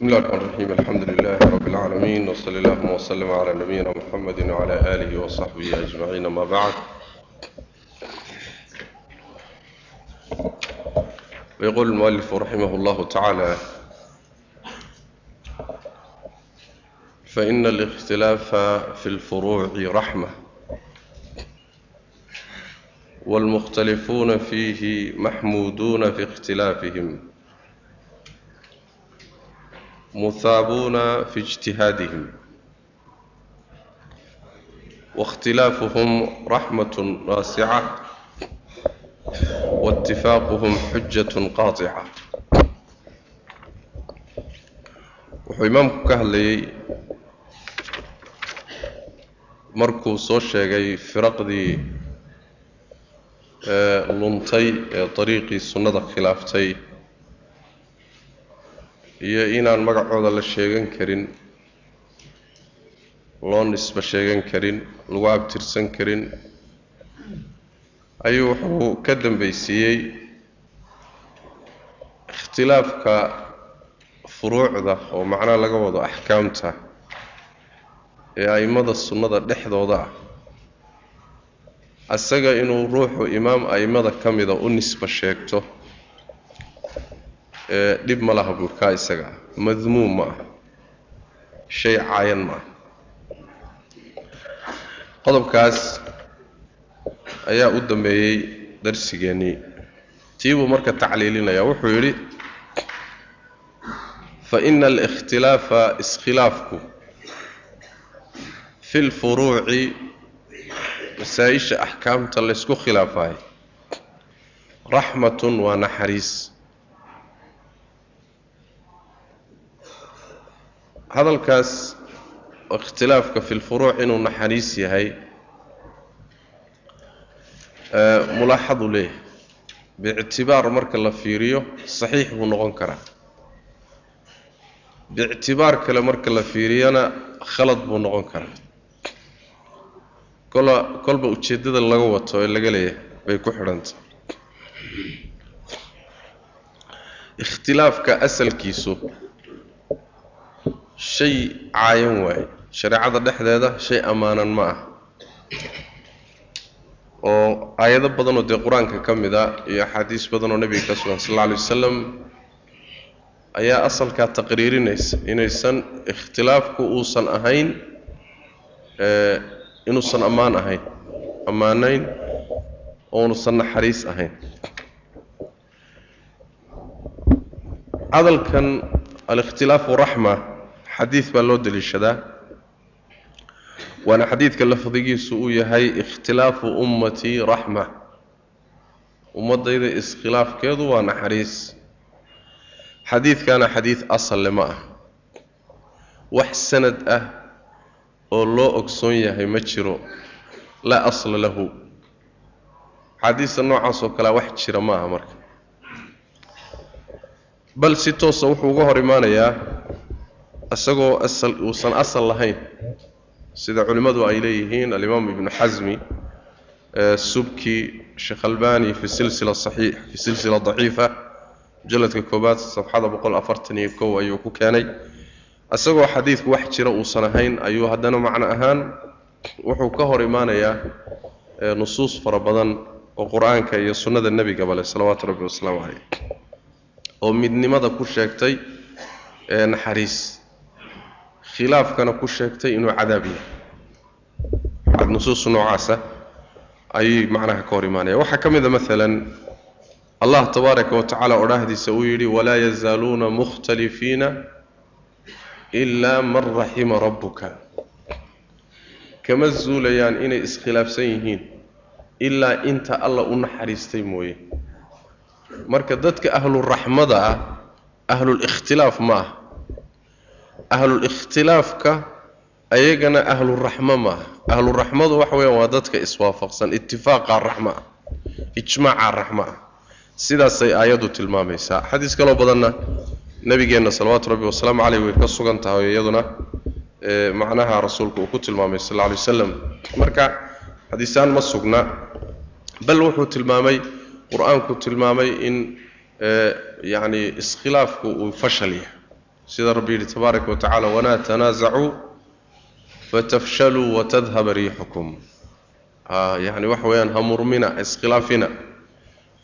بسم الله الرحمن الرحيم الحمد لله رب العالمين وصلى اللهم وسلم على نبينا محمد وعلى آله وصحبه أجمعين ما بعد ويقول المؤلف رحمه الله تعالى فإن الاختلاف في الفروع رحمة والمختلفون فيه محمودون في اختلافهم muhaabuuna fi ijtihaadihim waاkhtilaafuhum raxmat waasica waاtifaaquhum xujat qaaطica wuxuu imaamku ka hadlayay markuu soo sheegay firaqdii luntay ee dariiqii sunnada khilaaftay iyo inaan magacooda la sheegan karin loo nisbo sheegan karin lagu abtirsan karin ayuu wuxuu ka dambaysiiyey ikhtilaafka furuucda oo macnaha laga wado axkaamta ee a'immada sunnada dhexdooda ah. Asaga inuu ruuxu imaam a'immada ka mida u nisbo sheegto. ee dhib ma laha buurkaa isaga. Ah madmuum ma ah shay caayan ma ah qodobkaas ayaa u dambeeyey darsigeennii tii buu marka tacliilinaya wuxuu yidhi fa ina alikhtilaafa iskhilaafku fi lfuruuci masaa-isha axkaamta laysku khilaafayo raxmatun waa naxariis hadalkaas ikhtilaafka fi lfuruuc inuu naxariis yahay mulaaxadu leeyahay. Biictibaar marka la fiiriyo saxiix buu noqon karaa. Biictibaar kale marka la fiiriyana khalad buu noqon karaa. Kola kolba ujeeddada laga wato ee laga leeyahay bay ku xidhantay ikhtilaafka asalkiisu shay caayan waaye shareecada dhexdeeda shay ammaanan ma ah. Oo aayado badanoo dee qur'aanka ka mid a iyo axaadiis badanoo nebiga ka sugan sal alla alay wasalam ayaa asalkaa taqriirinaysa inaysan ikhtilaafku uusan ahayn inuusan ammaan ahayn ammaanayn ounusan naxariis ahayn. Hadalkan alikhtilaafu raxma xadiid baa loo deliishadaa waana xadiidka lafdigiisu uu yahay ikhtilaafu ummatii raxma. Ummaddayda iskhilaafkeedu waa naxariis. Xadiidkana xadiid asalle ma ah. Wax sanad ah oo loo ogsoon yahay ma jiro. Laa asla lahu. Xadiista noocaas oo kalea wax jira ma aha marka. Bal si toosa wuxuu uga hor imaanayaa isagoo uusan asal lahayn. Sida culimmadu ay leeyihiin alimaam ibnu xasmi subki sheekh albani fi silsila saxiix fi silsila daciifa mujalladka koobaad safxada boqol afartan iyo kow ayuu ku keenay. Isagoo xadiidku wax jira uusan ahayn ayuu haddana macno ahaan wuxuu ka hor imaanayaa nusuus fara badan oo qur'aanka iyo sunnada nebigaba leh salawaatu rabbi wasalaamu caleyh oo midnimada ku sheegtay ee naxariis khilaafkana ku sheegtay inuu cadaab yahay. Nusuus noocaasa ayay macnaha ka hor imaanaya. Waxaa ka mid a maalan allah tabaaraka wa tacaala odhaahdiisa uu yidhi walaa yazaaluuna mukhtalifiina ilaa man raxima rabbuka. Kama zuulayaan inay iskhilaafsan yihiin ilaa inta alla u naxariistay mooye. Marka dadka ahluraxmada ah ahlulikhtilaaf ma ah ahlulikhtilaafka ayagana ahluraxmo ma ah ahluraxmadu waxa weyaan waa dadka iswaafaqsan itifaaqa raxma ah ijmaaca raxma ah. Sidaasay aayaddu tilmaamaysaa. Xadiis kaloo badanna nabigeenna salawaatu rabbi wasalaamu caleyh way ka sugan tahay iyaduna macnaha rasuulku uu ku tilmaamay sal alla alay wasalam marka xadiisaan ma sugna bal wuxuu tilmaamay qur'aanku tilmaamay in yacni iskhilaafku uu fashal yahay sida rabbi yidhi tabaaraka wa tacala walaa tanaasacuu fatafshaluu watadhaba riixukum yacni waxa weeyaan ha murmina iskhilaafina.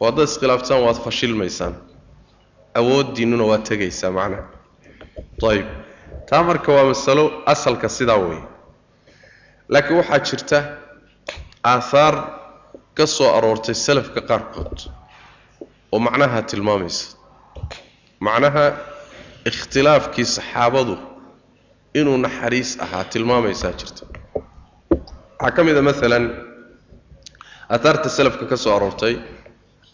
Oo haddaad iskhilaaftaan waad fashilmaysaan. Awooddiinnuna waad tegaysaa macnaha ayib taa marka waa masalo asalka sidaa weeye. Laakiin waxaa jirta aahaar ka soo aroortay salafka qaarkood oo macnaha tilmaamaysa. Macnaha ikhtilaafkii saxaabadu inuu naxariis ahaa tilmaamaysaa jirta. Waxaa ka mid a maalan ahaarta salafka ka soo aroortay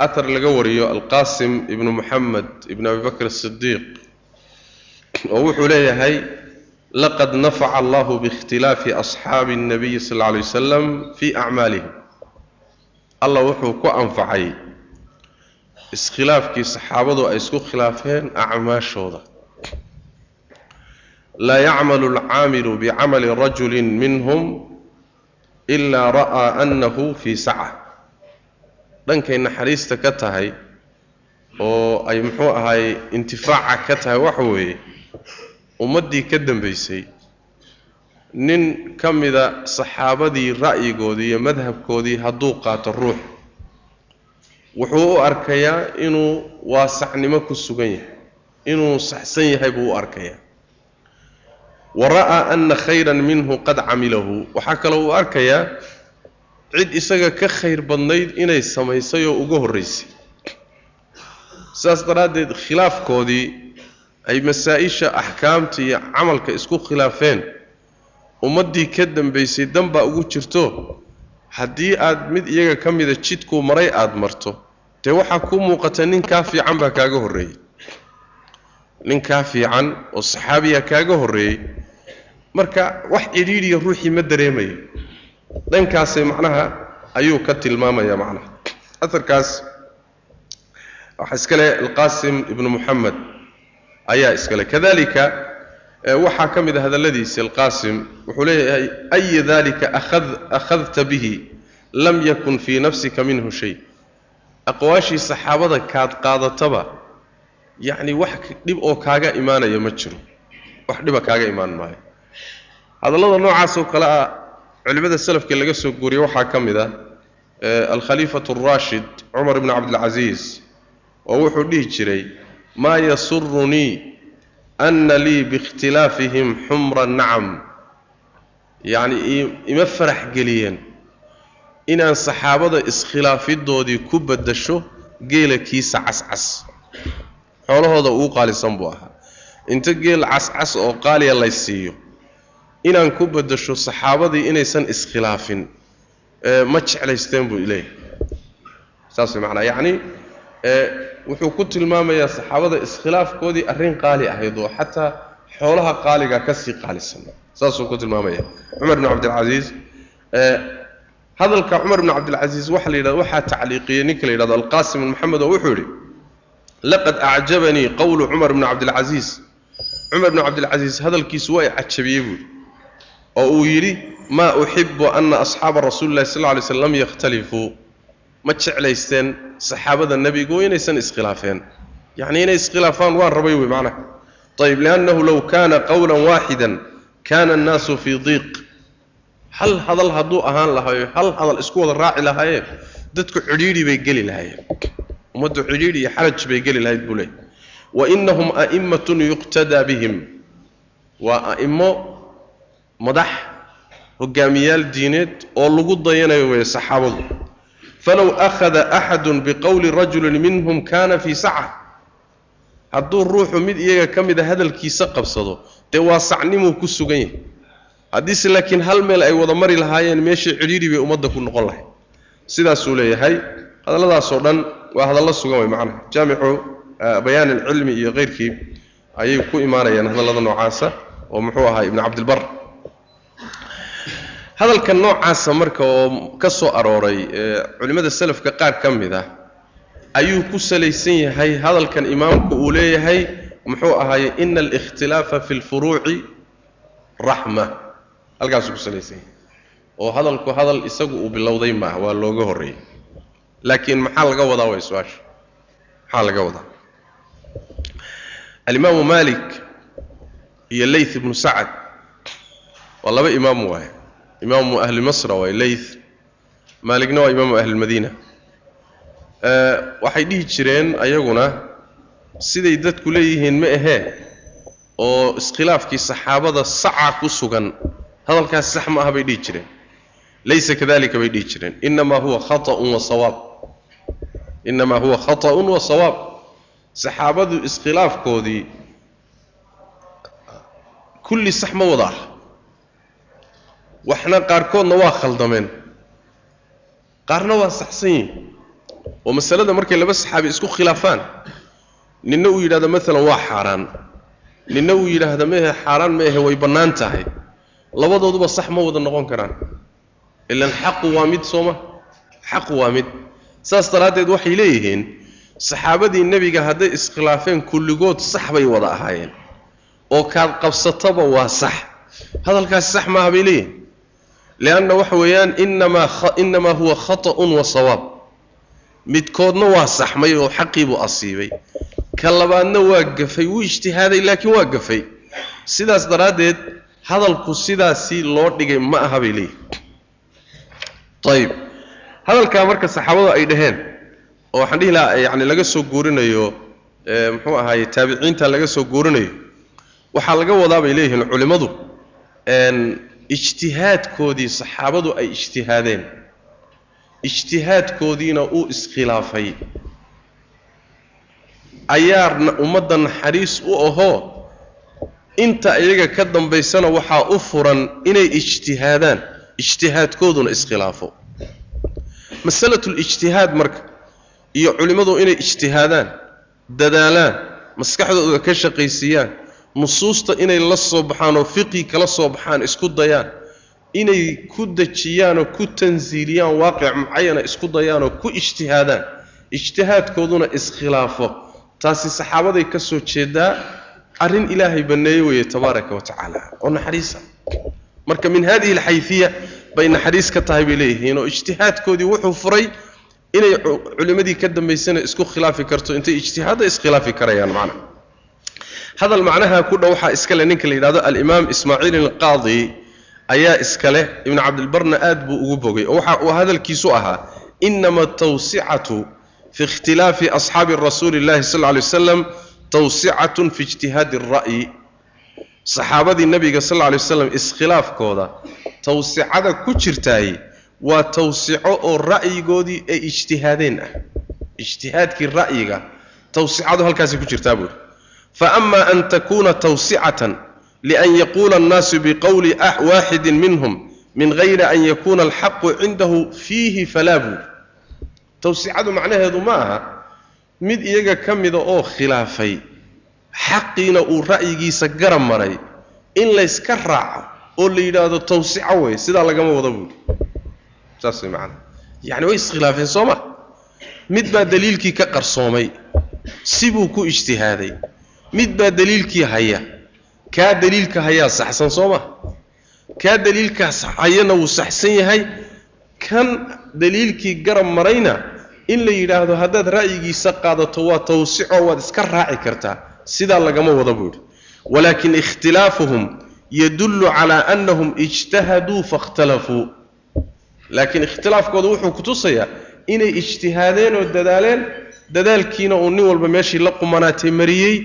ahar laga wariyo alqaasim ibnu moxamed ibnu abi bakr asidiiq oo wuxuu leeyahay laqad nafaca allahu biikhtilaafi asxaabi اnnabiyi sal lla alay wasalam fii acmaalihim allah wuxuu ku anfacay iskhilaafkii saxaabadu ay isku khilaafeen acmaashooda laa yacmalu alcaamilu bicamali rajuli minhum ilaa ra'aa annahu fii saca dhankay naxariista ka tahay oo ay muxuu ahaay intifaaca ka tahay waxa weeye ummaddii ka dambaysay nin ka mida saxaabadii ra'yigoodii iyo madhabkoodii hadduu qaato ruux wuxuu u arkayaa inuu waasacnimo ku sugan yahay inuu saxsan yahay buu u arkayaa wa ra'aa anna khayran minhu qad camilahu waxaa kaloo uu arkayaa cid isaga ka khayr badnayd inay samaysay oo uga horraysay sidaas daraaddeed khilaafkoodii ay masaa-isha axkaamta iyo camalka isku khilaafeen ummaddii ka dambaysay danbaa ugu jirto haddii aad mid iyaga ka mida jidkuu maray aada marto dee waxaa kuu muuqata nin kaa fiican baa kaaga horreeyey nin kaa fiican oo saxaabiya kaaga horreeyey marka wax cidhiidhiya ruuxii ma dareemayo dhankaasay macnaha ayuu ka tilmaamaya macnaha. Aharkaas waxaa iskale alqaasim ibnu moxamed ayaa iskale. Kadalika waxaa ka mid a hadalladiisi alqaasim wuxuu leeyahay aya dalika akhadta bihi lam yakun fii nafsika minhu shay. Aqwaashii saxaabada kaad qaadataba yacni wax dhib oo kaaga imaanaya ma jiro. Wax dhiba kaaga imaan maayo hadallada noocaasoo kale ah culimmada salafka laga soo guuriyey waxaa ka mid ah alkhaliifatu araashid cumar ibnu cabdilcasiis oo wuxuu dhihi jiray maa yasurunii ana lii biikhtilaafihim xumra nacam. Yacni ima farax geliyeen inaan saxaabada iskhilaafidoodii ku baddasho geela kiisa cascas. Xoolahooda ugu qaalisan buu ahaa. Inta geel cascas oo qaaliya lay siiyo inaan ku baddasho saxaabadii inaysan iskhilaafin ma jeclaysteen buu leeyahay saas way macnaa. Yacni wuxuu ku tilmaamayaa saxaabada iskhilaafkoodii arrin qaali ahayd oo xataa xoolaha qaaliga ka sii qaalisan. Saasuu ku tilmaamaya cumar bn cabdilcasiis hadalka cumar bn cabdilcasiis waxa la yidhahda waxaa tacliiqiyey ninka la yidhahdo alqaasim maxamed oo wuxuu yidhi laqad acjabanii qowlu cumar bni cabdilcasiis. Cumar bni cabdilcasiis hadalkiisu waa i cajabiyey buuhi oo uu yidhi maa uxibu ana asxaaba rasuuli llahi sal lay slm lam yakhtalifuu ma jeclaysteen saxaabada nebigu inaysan iskhilaafeen. Yacni inay iskhilaafaan waan rabay wey macnaha. Ayib liannahu low kaana qowlan waaxidan kaana annaasu fii diiq. Hal hadal hadduu ahaan lahayo hal hadal isku wada raaci lahaayeen dadku cidhiidhi bay geli lahaayeen. Ummaddu cidhiidhi iyo xaraj bay geli lahayd buu leeyay wa inahum a'immatun yuqtadaa bihim. Waa a'immo madax hogaamiyaal diineed oo lagu dayanayo weeye saxaabadu. Falow akhada axadun biqowli rajulin minhum kana fii saca. Hadduu ruuxu mid iyaga ka mida hadalkiisa qabsado dee waa sacnimuu ku sugan yahay. Haddiise laakiin hal meel ay wada mari lahaayeen meeshii cidhiidhi bay ummadda ku noqon lahay sidaasuu leeyahay hadalladaasoo dhan waa hadallo sugan way macnaha. Jaamicu bayaan alcilmi iyo keyrkii ayay ku imaanayaan hadallada noocaasa oo muxuu ahaa ibnu cabdilbar hadalka noocaasa marka oo ka soo arooray culimmada salafka qaar ka mid ah ayuu ku salaysan yahay hadalkan imaamku uu leeyahay. Muxuu ahaaye ina alikhtilaafa fi lfuruuci raxma halkaasuu ku salaysan yahay. Oo hadalku hadal isagu uu bilowday maaha waa looga horreeyey. Laakiin maxaa laga wadaa way su'aasha? Maxaa laga wadaa? Alimaamu malik iyo layth ibnu sacad waa laba imaam waaye imaamu ahli masra waaye layth maaligna waa imaamu ahlilmadiina waxay dhihi jireen ayaguna siday dadku leeyihiin ma ahee oo iskhilaafkii saxaabada saca ku sugan? Hadalkaasi sax ma aha bay dhihi jireen. Laysa kadalika bay dhihi jireen. Inamaa huwa khata'un wa sawaab. Inamaa huwa khata'un wa sawaab. Saxaabadu iskhilaafkoodii kulli sax ma wada ah waxna qaarkoodna waa khaldameen. Qaarna waa saxsan yihiin oo masalada markay laba saxaabi isku khilaafaan ninna uu yidhahdo maalan waa xaaraan. Ninna uu yidhaahdo mehe xaaraan ma ahe way bannaan tahay. Labadooduba sax ma wada noqon karaan. Ilan xaqu waa mid sooma? Xaqu waa mid. Saas daraaddeed waxay leeyihiin saxaabadii nebiga hadday iskhilaafeen kulligood sax bay wada ahaayeen. Oo kaad qabsataba waa sax. Hadalkaasi sax maaha bay leeyihiin lianna waxa weeyaan inamaa huwa khata'un wa sawaab midkoodna waa saxmay oo xaqiibuu asiibay ka labaadna waa gafay wuu ijtihaaday laakiin waa gafay sidaas daraaddeed hadalku sidaasi loo dhigay ma aha bay leeyihiin ayib hadalkaa marka saxaabadu ay dhaheen oo waxaan dhihi lahaa yani laga soo guurinayo muxuu ahaaye taabiciinta laga soo guurinayo waxaa laga wadaa bay leeyihiin culimmadu ijtihaadkoodii saxaabadu ay ijtihaadeen. Ijtihaadkoodiina uu iskhilaafay. Ayaana ummadda naxariis u ahoo inta iyaga ka dambaysana waxaa u furan inay ijtihaadaan. Ijtihaadkooduna iskhilaafo. Masalatulijtihaad marka iyo culimmadu inay ijtihaadaan dadaalaan maskaxdooda ka shaqaysiiyaan nusuusta inay la soo baxaan oo fiqi kala soo baxaan isku dayaan inay ku dejiyaanoo ku tansiiliyaan waaqic mucayana isku dayaanoo ku ijtihaadaan ijtihaadkooduna iskhilaafo. Taasi saxaabaday ka soo jeedaa arrin ilaahay banneeye weeye tabaaraka wa tacaala. Oo naxariisa marka min hadihi alxayfiya bay naxariis ka tahay bay leeyihiin oo ijtihaadkoodii wuxuu furay inay culimmadii ka dambaysana isku khilaafi karto intay ijtihaadda iskhilaafi karayaan macna hadal macnaha ku dhow waxaa iskale ninka la yidhahdo alimaam ismaaciil alqaadi ayaa iskale ibnu cabdilbarna aad buu ugu bogay oo waxa uu hadalkiisu ahaa inama tawsicatu fi ikhtilaafi asxaabi rasuuli illahi sal lla lay waslam tawsicatun fi ijtihaadi alra'yi saxaabadii nebiga sal lay waslam iskhilaafkooda tawsicada ku jirtaay waa tawsico oo ra'yigoodii ay ijtihaadeen ah. Ijtihaadkii ra'yiga tawsicadu halkaasay ku jirtaa buuri faama an takuna tawsicatan lian yaquula annaasu biqowli waaxidin minhum min gayri an yakuna alxaqu cindahu fiihi falaa buuri tawsicadu macnaheedu ma aha. Mid iyaga ka mida oo khilaafay xaqiina uu ra'yigiisa garab maray in layska raaco oo la yidhaahdo tawsico wey sidaa lagama wada buuri saas way macana yacni way iskhilaafeen soo ma? Mid baa daliilkii ka qarsoomay sibuu ku ijtihaaday mid baa daliilkii haya. Kaa daliilka hayaa saxsan soo ma? Kaa daliilkaas hayana wuu saxsan yahay. Kan daliilkii garab marayna in la yidhaahdo haddaad ra'yigiisa qaadato waa tawsico waad iska raaci kartaa. Sidaa lagama wada buu yidhi walaakin ikhtilaafuhum yadullu calaa annahum ijtahaduu faاkhtalafuu laakiin ikhtilaafkooda wuxuu ku tusayaa inay ijtihaadeen oo dadaaleen dadaalkiina uu nin walba meeshii la qumanaatay mariyey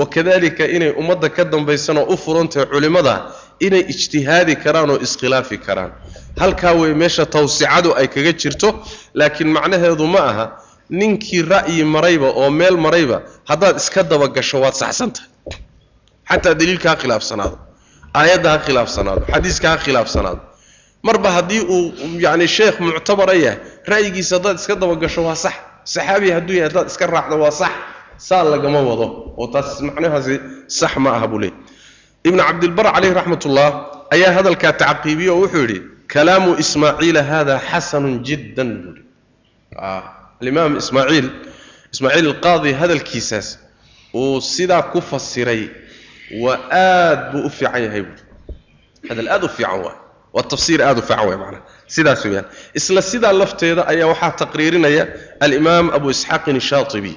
wakadalika inay ummadda ka dambaysanoo u furantahay culimmada inay ijtihaadi karaan oo iskhilaafi karaan. Halkaa wey meesha tawsicadu ay kaga jirto laakiin macnaheedu ma aha ninkii ra'yi marayba oo meel marayba haddaad iska dabagasho waad saxsantahay xataa daliilka ha khilaafsanaado aayadda ha khilaafsanaado xadiiska ha khilaafsanaado. Marba haddii uu yacni sheekh muctabara yahay ra'yigiisa haddaad iska dabagasho waa sax saxaabi hadduu yahay haddaad iska raacdo waa sax saa lagama wado oo taas macnahaasi sax ma aha buu leey ibnu cabdilbar caleyhi raxmat ullah ayaa hadalkaa tacqiibiyey oo wuxuu yidhi kalaamu ismaaciila hada xasanun jiddan buuhi alimaam ismaaciil ismaaciil alqaadi hadalkiisaas uu sidaa ku fasiray waa aad buu u fiican yahay buui hadal aad u fiican waay waa tafsiir aad u fiican waay macnaha sidaas weeyaan. Isla sidaa lafteeda ayaa waxaa taqriirinaya alimaam abu isxaaqin shaatibi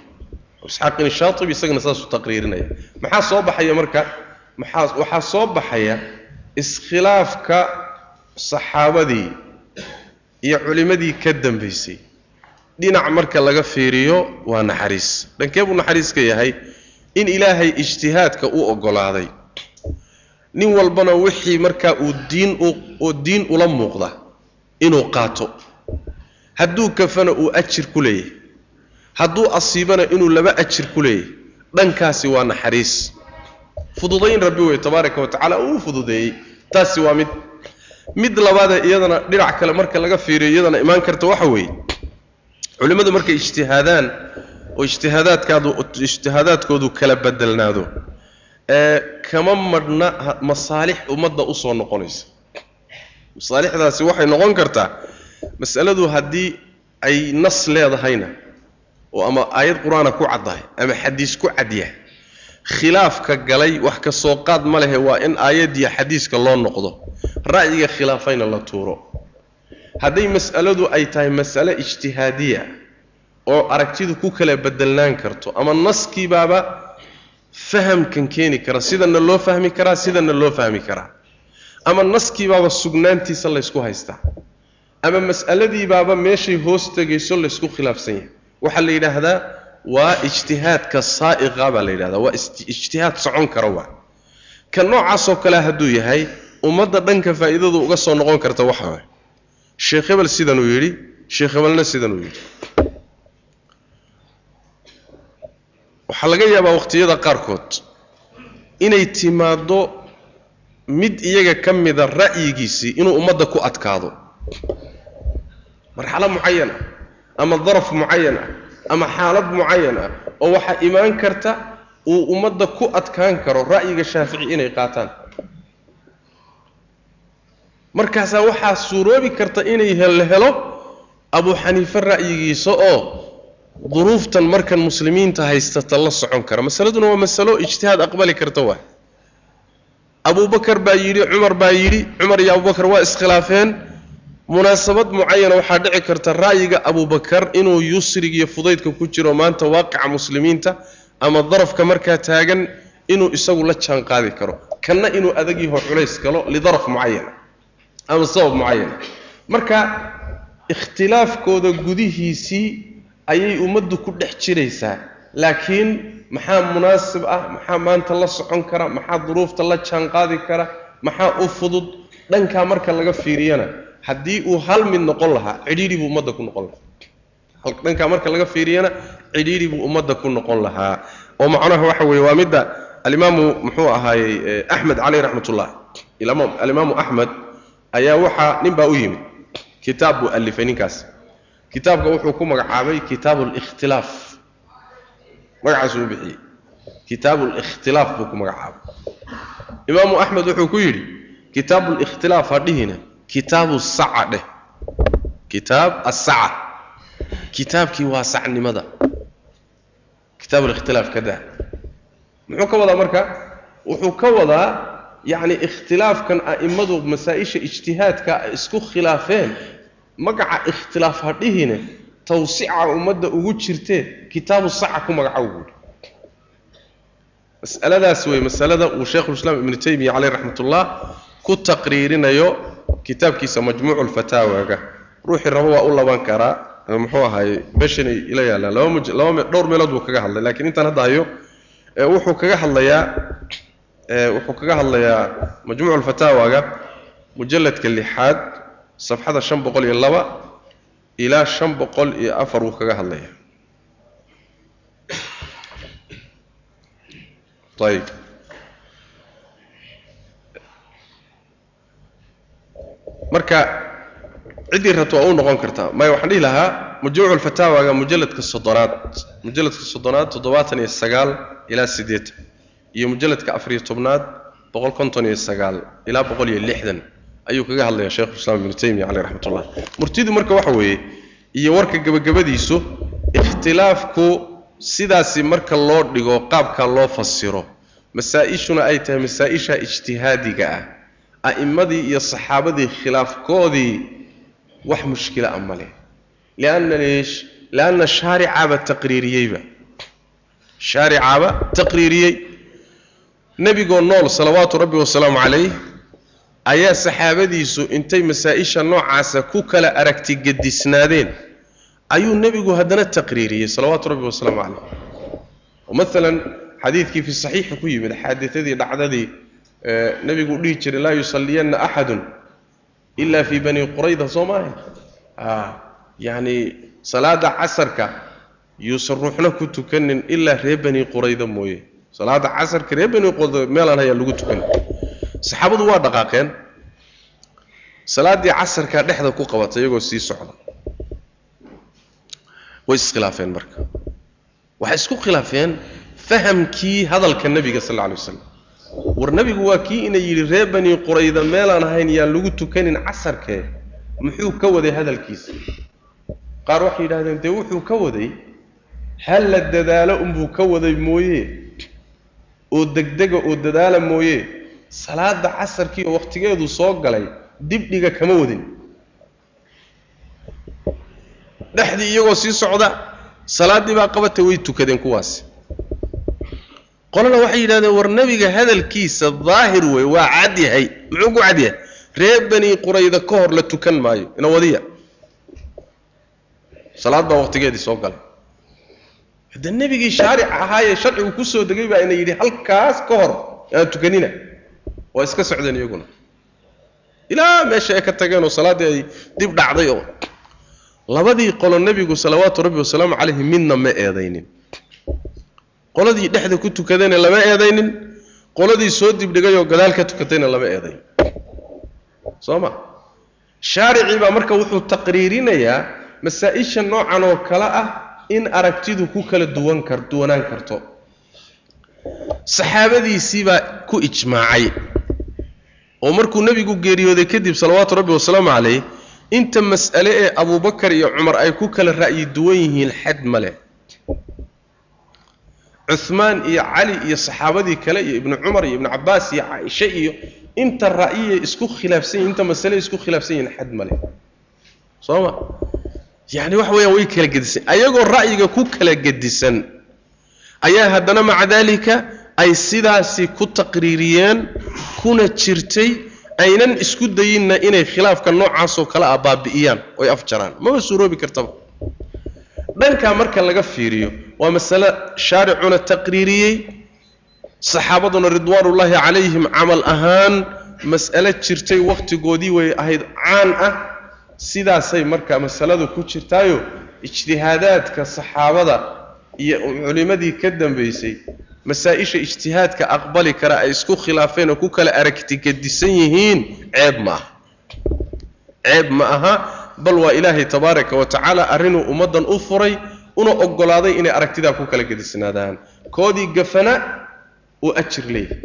abu isxaaqin shaatibi isagana saasuu taqriirinaya. Maxaa soo baxaya marka? Maxaa waxaa soo baxaya iskhilaafka saxaabadii iyo culimmadii ka dambaysay dhinac marka laga fiiriyo waa naxariis. Dhankee buu naxariis ka yahay? In ilaahay ijtihaadka u oggolaaday. Nin walbana wixii markaa uu diin u diin ula muuqda inuu qaato. Hadduu kafana uu ajir ku leeyahay hadduu asiibana inuu laba ajir ku leeyahay dhankaasi waa naxariis. Fududayn rabbi wey tabaaraka wa tacala uu fududeeyey. Taasi waa mid mid labaadee iyadana dhinac kale marka laga fiiriyo iyadana imaan karta waxa weeye. Culimmadu markay ijtihaadaan oo ijtihaadaadkaadu ijtihaadaadkoodu kala bedelnaado ee kama madhna masaalix ummadda u soo noqonaysa. Masaalixdaasi waxay noqon kartaa mas'aladu haddii ay nas leedahayna oo ama aayad qur'aana ku caddahay ama xadiis ku cadyahay khilaafka galay wax ka soo qaad ma lehe waa in aayaddiiyo xadiiska loo noqdo. Ra'yiga khilaafayna la tuuro. Hadday mas'aladu ay tahay mas'ale ijtihaadiya oo aragtidu ku kala bedelnaan karto ama naskiibaaba fahamkan keeni kara sidana loo fahmi karaa sidana loo fahmi karaa. Ama naskiibaaba sugnaantiisa laysku haystaa. Ama mas'aladiibaaba meeshay hoos tegayso laysku khilaafsan yahay waxaa la yidhaahdaa waa ijtihaadka saa'iqa baa la yidhahdaa waa ijtihaad socon kara waa. Ka noocaasoo kale hadduu yahay ummadda dhanka faa'iidadu uga soo noqon karta waxa waay. Sheekh hebel sidanuu yidhi sheekh hebelna sidanuu yidhi. Waxaa laga yaabaa waqtiyada qaarkood inay timaaddo mid iyaga ka mida ra'yigiisii inuu ummadda ku adkaado. Marxalo mucayan ah ama daraf mucayan ah ama xaalad mucayan ah oo waxaa imaan karta uu ummadda ku adkaan karo ra'yiga shaafici inay qaataan. Markaasaa waxaa suuroobi karta inay la helo abu xaniife ra'yigiisa oo duruuftan markan muslimiinta haystata la socon kara. Masaladuna waa masalo ijtihaad aqbali karta waa abubakar baa yidhi cumar baa yidhi cumar iyo abubakar waa iskhilaafeen munaasabad mucayana waxaa dhici karta ra'yiga abubakar inuu yusrig iyo fudaydka ku jiro maanta waaqica muslimiinta ama darafka markaa taagan inuu isagu la jaan qaadi karo. Kanna inuu adag yaho culays galo lidaraf mucayana ama sabab mucayana. Marka ikhtilaafkooda gudihiisii ayay ummaddu ku dhex jiraysaa. Laakiin maxaa munaasib ah maxaa maanta la socon kara maxaa duruufta la jaan qaadi kara maxaa u fudud? Dhankaa marka laga fiiriyana haddii uu hal mid noqon lahaa cidhiidhi buu ummadda ku noqon lahaa. Dhankaa marka laga fiiriyana cidhiidhi buu ummadda ku noqon lahaa. Oo macnaha waxa weeye waa midda alimaamu muxuu ahaayey axmed caleyh raxmatullah alimaamu axmed ayaa waxaa nin baa u yimid. Kitaab buu alifay ninkaas. Kitaabka wuxuu ku magacaabay kitaabu likhtilaaf magacaasuu u bixiyey. Kitaabu likhtilaaf buu ku magacaabay. Imaamu axmed wuxuu ku yidhi kitaabu likhtilaaf ha dhihina kitaabu saca dheh. Kitaab asaca kitaabkii waa sacnimada. Kitaabu likhtilaaf ka daa muxuu ka wadaa marka? Wuxuu ka wadaa yacni ikhtilaafkan a'immadu masaa-isha ijtihaadka ay isku khilaafeen. Magaca ikhtilaaf ha dhihine tawsica ummadda ugu jirtee kitaabu saca ku magacow buuhi masaladaas wey masalada uu sheikhulislaam ibnu taymiya caleyh raxmatullah ku taqriirinayo kitaabkiisa majmuucu lfataawaga ruuxii rabo waa u laban karaa muxuu ahaaye meeshanay ila yaallaan. Laba laba dhowr meelood buu kaga hadlay lakiin intaan hadda hayo wuxuu kaga hadlayaa wuxuu kaga hadlayaa majmuucu lfataawaga mujalladka lixaad safxada shan boqol iyo laba ilaa shan boqol iyo afar wuu kaga hadlaya ayib marka ciddii rabto waa u noqon kartaa maya waxaan dhihi lahaa majmuucu lfataawaga mujalladka soddonaad mujalladka soddonaad toddobaatan iyo sagaal ilaa siddeetan iyo mujalladka afariyo tobnaad boqol konton iyo sagaal ilaa boqol iyo lixdan ayuu kaga hadlaya sheikhulislaam ibnu taymiya caleyh raxmatullah. Murtidu marka waxa weeye iyo warka gebagabadiisu ikhtilaafku sidaasi marka loo dhigo qaabkaa loo fasiro masaa-ishuna ay tahay masaa-isha ijtihaadiga ah a'immadii iyo saxaabadii khilaafkoodii wax mushkila a male lianna leesh lianna shaaricaaba taqriiriyeyba. Shaaricaaba taqriiriyey. Nebigoo nool salawaatu rabbi wasalaamu calayh ayaa saxaabadiisu intay masaa-isha noocaasa ku kala aragti gedisnaadeen. Ayuu nebigu haddana taqriiriyey salawaatu rabbi wasalaamu calayh. Maalan xadiidkii fi saxiixi ku yimid xaaditadii dhacdadii nebigu u dhihi jiray laa yusalliyanna axadun ila fii bani qurayda soo maaha yacni salaada casarka yuusan ruuxna ku tukanin ilaa reer bani qurayda mooye. Salaada casarka reer bani qurayda meelaan hayaa lagu tukan saxaabadu waa dhaqaaqeen. Salaaddii casarkaa dhexda ku qabatay iyagoo sii socda. Way iskhilaafeen marka. Waxay isku khilaafeen fahamkii hadalka nebiga sal alla alay waslam war nebigu waa kii ina yidhi reer bani qurayda meelaan ahayn yaan lagu tukanin casarkee muxuu ka waday hadalkiisa. Qaar waxay yidhahdeen dee wuxuu ka waday? Hal la dadaalo unbuu ka waday mooye? Oo degdega oo dadaala mooye? Salaada casarkii oo wakhtigeedu soo galay dibdhiga kama wadin. Dhexdii iyagoo sii socda salaaddii baa qabatay way tukadeen kuwaasi qolana waxay yidhahdeen war nebiga hadalkiisa daahir wey waa cad yahay muxuu ku cad yahay? Reer bani qurayda ka hor la tukan maayo ina wadiya. Salaad baa waqtigeedii soo galay. Hadde nebigii shaaric ahaayee sharcigu ku soo degay baa ina yidhi halkaas ka hor aan tukanina. Waa iska socdeen iyaguna. Ilaa meesha ay ka tageenoo salaaddii ay dib dhacday oo labadii qolo nebigu salawaatu rabbi wasalaamu calayhi midna ma eedaynin qoladii dhexda ku tukadayna lama eedaynin qoladii soo dibdhigay oo gadaal ka tukatayna lama eedayn. Soo ma? Shaaricii baa marka wuxuu taqriirinayaa masaa-isha noocan oo kale ah in aragtidu ku kala duwan kar duwanaan karto. Saxaabadiisii baa ku ijmaacay. Oo markuu nebigu geeriyooday kadib salawaatu rabbi wasalaamu calayh inta mas'ale ee abubakar iyo cumar ay ku kala ra'yi duwan yihiin xad male cuhmaan iyo cali iyo saxaabadii kale iyo ibnu cumar iyo ibnu cabbaas iyo caaisha iyo inta ra'yiyay isku khilaafsan yihiin inta masale isku khilaafsan yihiin xad male soo ma yacni waxa weeyaan way kala gedisan. Ayagoo ra'yiga ku kala gedisan ayaa haddana maca daalika ay sidaasi ku taqriiriyeen kuna jirtay aynan isku dayinna inay khilaafka noocaasoo kale ah baabi'iyaan oy afjaraan. Maba suuroobi kartaba dhankaa marka laga fiiriyo waa masale shaaricuna taqriiriyey saxaabaduna ridwaanullaahi calayhim camal ahaan mas'ale jirtay wakhtigoodii way ahayd caan ah. Sidaasay marka masaladu ku jirtaayo ijtihaadaadka saxaabada iyo culimmadii ka dambaysay masaa-isha ijtihaadka aqbali kara ay isku khilaafeen oo ku kala aragti gedisan yihiin ceeb ma aha. Ceeb ma aha bal waa ilaahay tabaaraka wa tacaala arrinuu ummaddan u furay una oggolaaday inay aragtidaa ku kala gedisnaadaan. Koodii gafana uu ajir leeyahay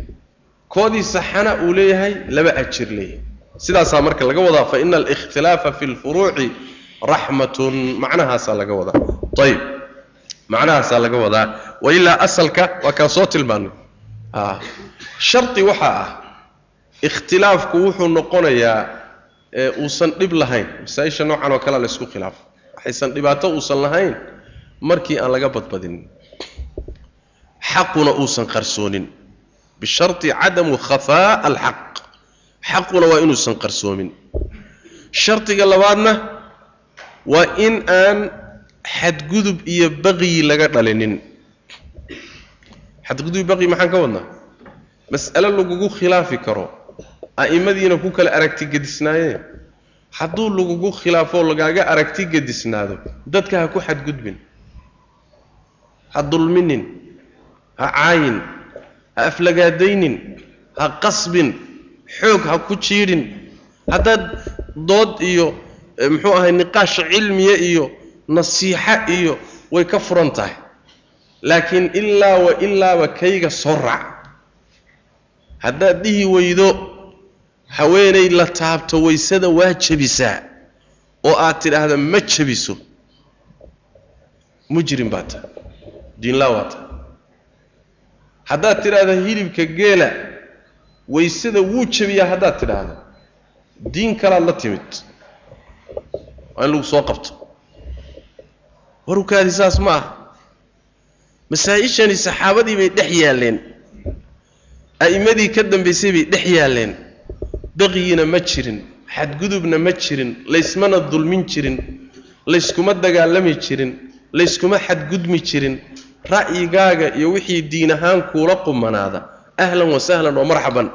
koodii saxana uu leeyahay laba ajir leeyahay sidaasaa marka laga wadaa fa ina alikhtilaafa fi lfuruuci raxmatun. Macnahaasaa laga wadaa. Ayib macnahaasaa laga wadaa. Wailaa asalka waa kaan soo tilmaanay. Shardi waxaa ah ikhtilaafku wuxuu noqonayaa uusan dhib lahayn. Masaa-isha noocan oo kalea la isku khilaafo waxaysan dhibaato uusan lahayn markii aan laga badbadinin xaquna uusan qarsoonin. Bisharti cadamu khafaa alxaq xaquna waa inuusan qarsoomin. Shardiga labaadna waa in aan xadgudub iyo baqyi laga dhalinin. Xadgudub baqyi maxaan ka wadnaa? Mas'alo lagugu khilaafi karo a'imadiina ku kala aragti gedisnaayeen. Hadduu lagugu khilaafoo lagaaga aragti gedisnaado dadka ha ku xadgudbin. Ha dulminin ha caayin ha aflagaadaynin ha qasbin xoog ha ku jiidhin. Haddaad dood iyo muxuu ahay niqaash cilmiya iyo nasiixa iyo way ka furan tahay. Laakiin ilaa wa ilaaba kayga soo raac. Haddaad dhihi weydo haweenay la taabto waysada waa jebisaa oo aad tidhaahda ma jebiso. Mujrim baa tahay diinlaa waa tahay haddaad tidhaahda hilibka geela waysada wuu jebiyaa haddaad tidhaahdo diin kalaad la timid. Waa in lagu soo qabto. Warukaadi saas ma ah. Masaa-ishani saxaabadii bay dhex yaalleen a'immadii ka dambaysay bay dhex yaalleen baqyina ma jirin xadgudubna ma jirin laysmana dulmin jirin layskuma dagaalami jirin layskuma xadgudmi jirin ra'yigaaga iyo wixii diin ahaan kuula qumanaada. Ahlan wa sahlan oo marxaban.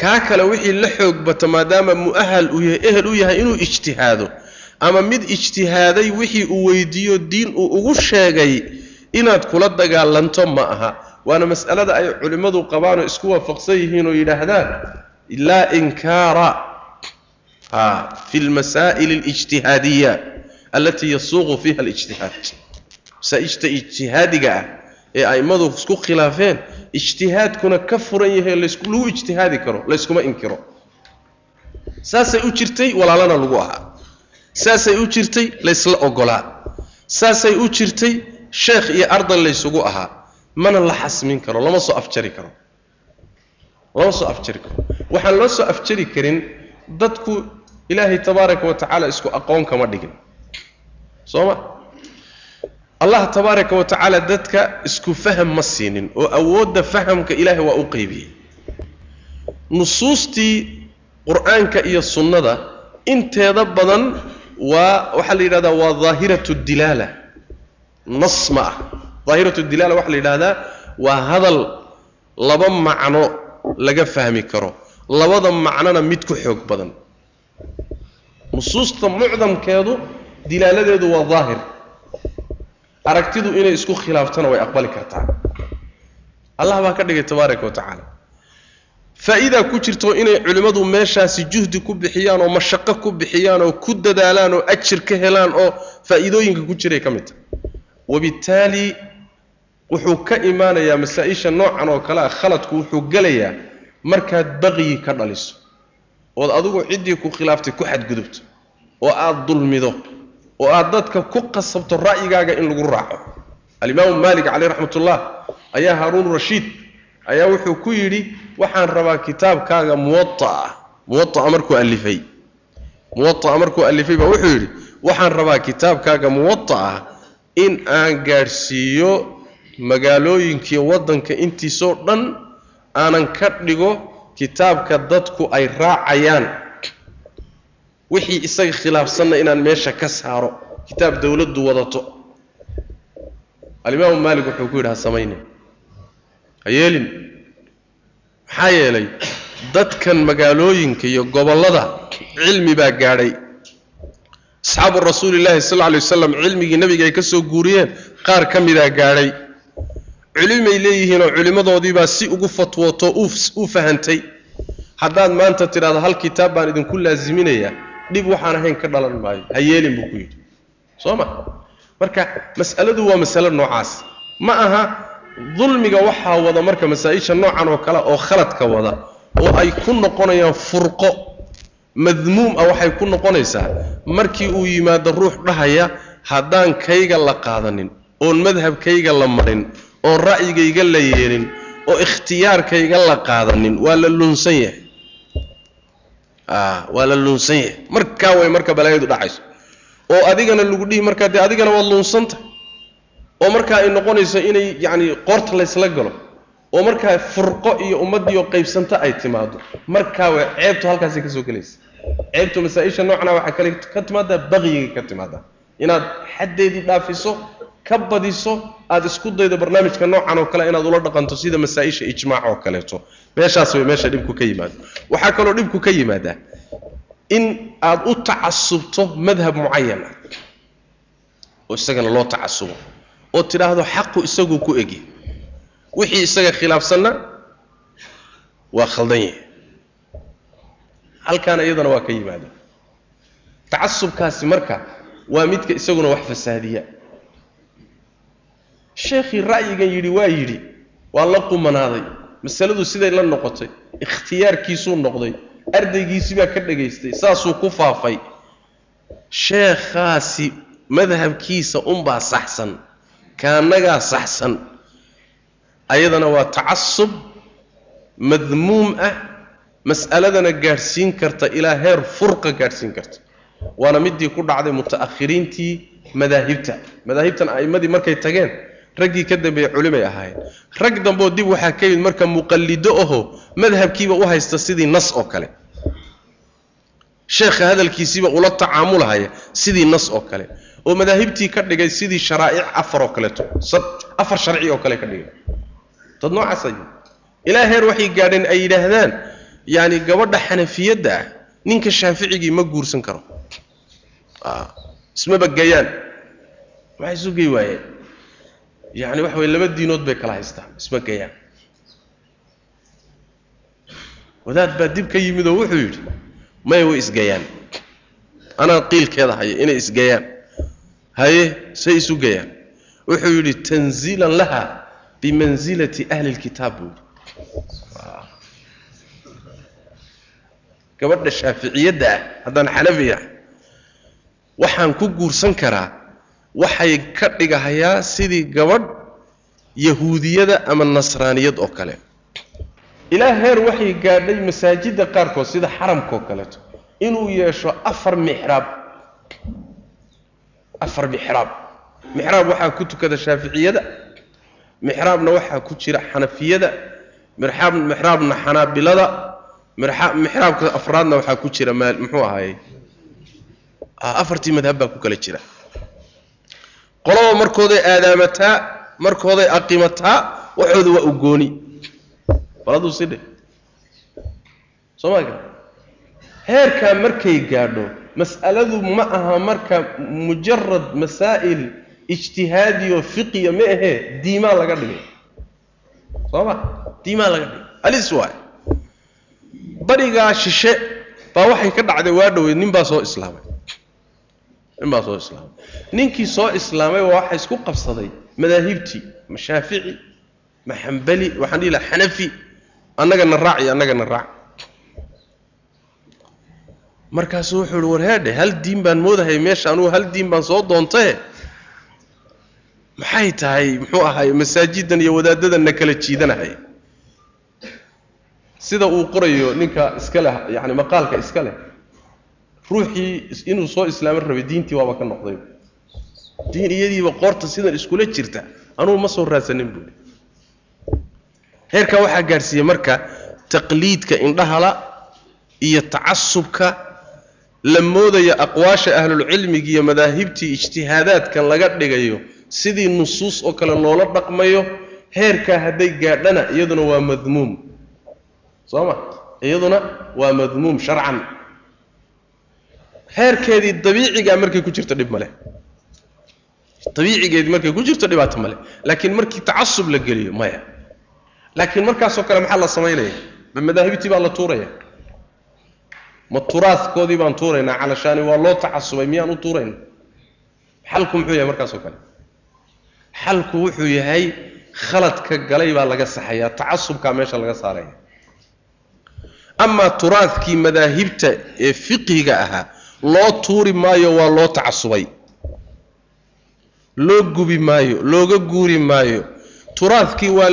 Kaa kale wixii la xoog bata maadaama mu'ahal ehel u yahay inuu ijtihaado ama mid ijtihaaday wixii uu weydiiyo diin uu ugu sheegay inaad kula dagaalanto ma aha waana mas'alada ay culimmadu qabaanoo isku waafaqsan yihiin oo yidhaahdaan laa inkaara fi lmasaa'il alijtihaadiya alatii yasuuqu fiiha alijtihaad. Masaa-ijta ijtihaadiga ah ee a'immadu isku khilaafeen ijtihaadkuna ka furan yahay lagu ijtihaadi karo layskuma inkiro. Saasay u jirtay walaalana lagu ahaa. Saasay u jirtay laysla ogolaa. Saasay u jirtay sheekh iyo arday laysugu ahaa mana la xasmin karo lama soo afjari karo. Lama soo afjari karo. Waxaan loo soo afjari karin dadku ilaahay tabaaraka wa tacaala isku aqoon kama dhigin. Soo ma? Allah tabaaraka wa tacaala dadka isku faham ma siinin oo awoodda fahamka ilaahay waa u qeybiyey. Nusuustii qur'aanka iyo sunnada inteeda badan waa waxaa la yidhahdaa waa daahiratu dilaala. Nas ma ah daahiratu dilaala waxaa la yidhahdaa waa hadal laba macno laga fahmi karo labada macnona mid ku xoog badan. Nusuusta mucdamkeedu dilaaladeedu waa daahir. Aragtidu inay isku khilaaftana way aqbali kartaa. Allah baa ka dhigay tabaaraka wa tacaala. Faa'iidaa ku jirto inay culimmadu meeshaasi juhdi ku bixiyaan oo mashaqo ku bixiyaan oo ku dadaalaan oo ajir ka helaan oo faa'iidooyinka ku jiray ka mid. Tahay wabittaali wuxuu ka imaanayaa masaa-isha noocan oo kale ah khaladku wuxuu gelayaa markaad baqyi ka dhaliso ood adigu ciddii ku khilaaftay ku xadgudubto oo aad dulmido oo aad dadka ku qasabto ra'yigaaga in lagu raaco. Alimaamu maalik caleyh raxmatullah ayaa haaruun rashiid ayaa wuxuu ku yidhi waxaan rabaa kitaabkaaga muwaaa muwaaa markuu alifay muwaaa markuu alifay baa wuxuu yidhi waxaan rabaa kitaabkaaga muwaaa in aan gaadhsiiyo magaalooyinkii waddanka intiisoo dhan aanan ka dhigo kitaabka dadku ay raacayaan. Wixii isaga khilaafsanna inaan meesha ka saaro kitaab dowladdu wadato. Alimaamu maalik wuxuu ku yidhi ha samayne ha yeelin. Maxaa yeelay dadkan magaalooyinka iyo gobollada cilmi baa gaadhay. Asxaabu rasuulillaahi sal lla alay wasalam cilmigii nebiga ay ka soo guuriyeen qaar ka midaa gaadhay culimay leeyihiinoo culimmadoodiibaa si ugu fatwooto u fahantay. Haddaad maanta tidhahdo hal kitaab baan idinku laasiminayaa dhib waxaan ahayn ka dhalan maayo. Ha yeelin buu ku yidhi. Soo ma? Marka mas'aladu waa masalo noocaas. Ma aha dulmiga waxaa wada marka masaa-isha noocan oo kale oo khaladka wada oo ay ku noqonayaan furqo madmuum ah waxay ku noqonaysaa. Markii uu yimaado ruux dhahaya haddaan kayga la qaadanin oon madhabkayga la marin oon ra'yigayga la yeelin oo ikhtiyaarkayga la qaadanin waa la lunsan yahay. Waa la lunsan yahay. Markaa way marka balaayadu dhacayso. Oo adigana lagu dhihi markaa dee adigana waad lunsanta oo markaa ay noqonayso inay yacni qoorta laysla galo. Oo markaa furqo iyo ummaddiioo qaybsanta ay timaado markaa way ceebtu halkaasay ka soo gelaysa. Ceebtu masaa-isha noocana waxaa kale ka timaadaa baqyigay ka timaadaa. Inaad xaddeedii dhaafiso ka badiso aada isku daydo barnaamijka noocan oo kale inaad ula dhaqanto sida masaa-isha ijmaac oo kaleeto. Meeshaas way meesha dhibku ka yimaado. Waxaa kaloo dhibku ka yimaadaa in aad u tacasubto madhab mucayan ah oo isagana loo tacasubo oo tidhaahdo xaqu isaguu ku egi. Wixii isaga khilaafsanna waa khaldan yahay. Halkaana iyadana waa ka yimaada. Tacasubkaasi marka waa midka isaguna wax fasaadiya sheekhii ra'yigan yidhi waa yidhi waa la qumanaaday. Masaladu siday la noqotay ikhtiyaarkiisuu noqday ardaygiisii baa ka dhagaystay saasuu ku faafay. Sheekhaasi madhabkiisa unbaa saxsan kaanagaa saxsan. Ayadana waa tacasub madmuum ah mas'aladana gaadhsiin karta ilaa heer furqa gaadhsiin karta. Waana midii ku dhacday muta'akhiriintii madaahibta. Madaahibtan a'immadii markay tageen raggii ka dambeeyey culimay ahaayeen. Rag dambeoo dib waxaa ka yimid marka muqallido aho madhabkiiba u haysta sidii nas oo kale. Sheekha hadalkiisiiba ula tacaamulahaya sidii nas oo kale. Oo madaahibtii ka dhigay sidii sharaa'ic afar oo kaleeto afar sharci oo kale ka dhigay. Dad noocaas ay ilaa heer waxay gaadheen ay yidhaahdaan yaani gabadha xanafiyadda ah ninka shaaficigii ma guursan karo. Ismaba gayaan maxay isu gey waayeen yacni waxa weye laba diinood bay kala haystaan isma gayaan wadaad baa dib ka yimid oo wuxuu yidhi maya way isgayaan anaa qiilkeeda haya inay isgayaan haye say isu gayaan wuxuu yidhi tanziilan laha bimansilati ahli lkitaab buu. Yidhi gabadha shaaficiyadda ah haddaan xanafi ah waxaan ku guursan karaa waxay ka dhigahayaa sidii gabadh yahuudiyada ama nasraaniyad oo kale. Ilaa heer waxay gaadhay masaajidda qaarkood sida xaramkaoo kaleeto. Inuu yeesho afar mixraab afar mixraab mixraab waxaa ku tukada shaaficiyada. Mixraabna waxaa ku jira xanafiyada. Mixraab mixraabna xanaabilada. Mixraabka afraadna waxaa ku jira maal muxuu ahaayey? Afartii madhab baa ku kala jira qolaba markooday aadaamataa markooday aqimataa waxooda waa u gooni bal hadduu si dhe soo heerkaa markay gaadho mas'aladu ma aha marka mujarad masaa'il ijtihaadiyo fiqiya ma ahee diimaa laga dhigay. Soo ma? Diimaa laga dhigay. Alis waay barigaa shishe baa waxay ka dhacday waa dhoweyd nin baa soo islaamay nin baa soo islaamay. Ninkii soo islaamay waa waxa isku qabsaday. Madaahibtii ma shaafici ma xambali waxaan dhihi laha xanafi. Annagana raac iyo annagana raac. Markaasuu wuxuu uhi war hal diin baan moodahay meesha anugu hal diin baan soo doontae maxay tahay? Muxuu ahaay masaajidan iyo wadaadadanna kala jiidanahay. Sida uu qorayo ninka iska leh yani maqaalka iska leh ruuxii inuu soo islaamo rabay diintii waaba ka noqday. Diin iyadiiba qoorta sidan iskula jirta anugu ma soo raadsanin buui heerkaa waxaa gaadhsiiyey marka taqliidka indhahala iyo tacasubka la moodaya aqwaasha ahlulcilmiga iyo madaahibtii ijtihaadaadkan laga dhigayo sidii nusuus oo kale loola dhaqmayo heerkaa hadday gaadhana iyaduna waa madmuum. Soo ma? Iyaduna waa madmuum sharcan heerkeedii dabiicigaa markay ku jirto dhib male dabiicigeedii markay ku jirto dhibaato male laakiin markii tacasub la geliyo maya. Laakiin markaasoo kale maxaa la samaynaya ma madaahibtii baa la tuuraya? Ma turaadkoodii baan tuuraynaa? Calashaani waa loo tacasubay miyaan u tuurayna xalku muxuu yahay markaasoo kale. Xalku wuxuu yahay khaladka galay baa laga saxayaa tacasubkaa meesha laga saaraya. Amaa turaadkii madaahibta ee fiqhiga ahaa loo tuuri maayo waa loo tacasubay. Loo gubi maayo looga guuri maayo. Turaadkii waa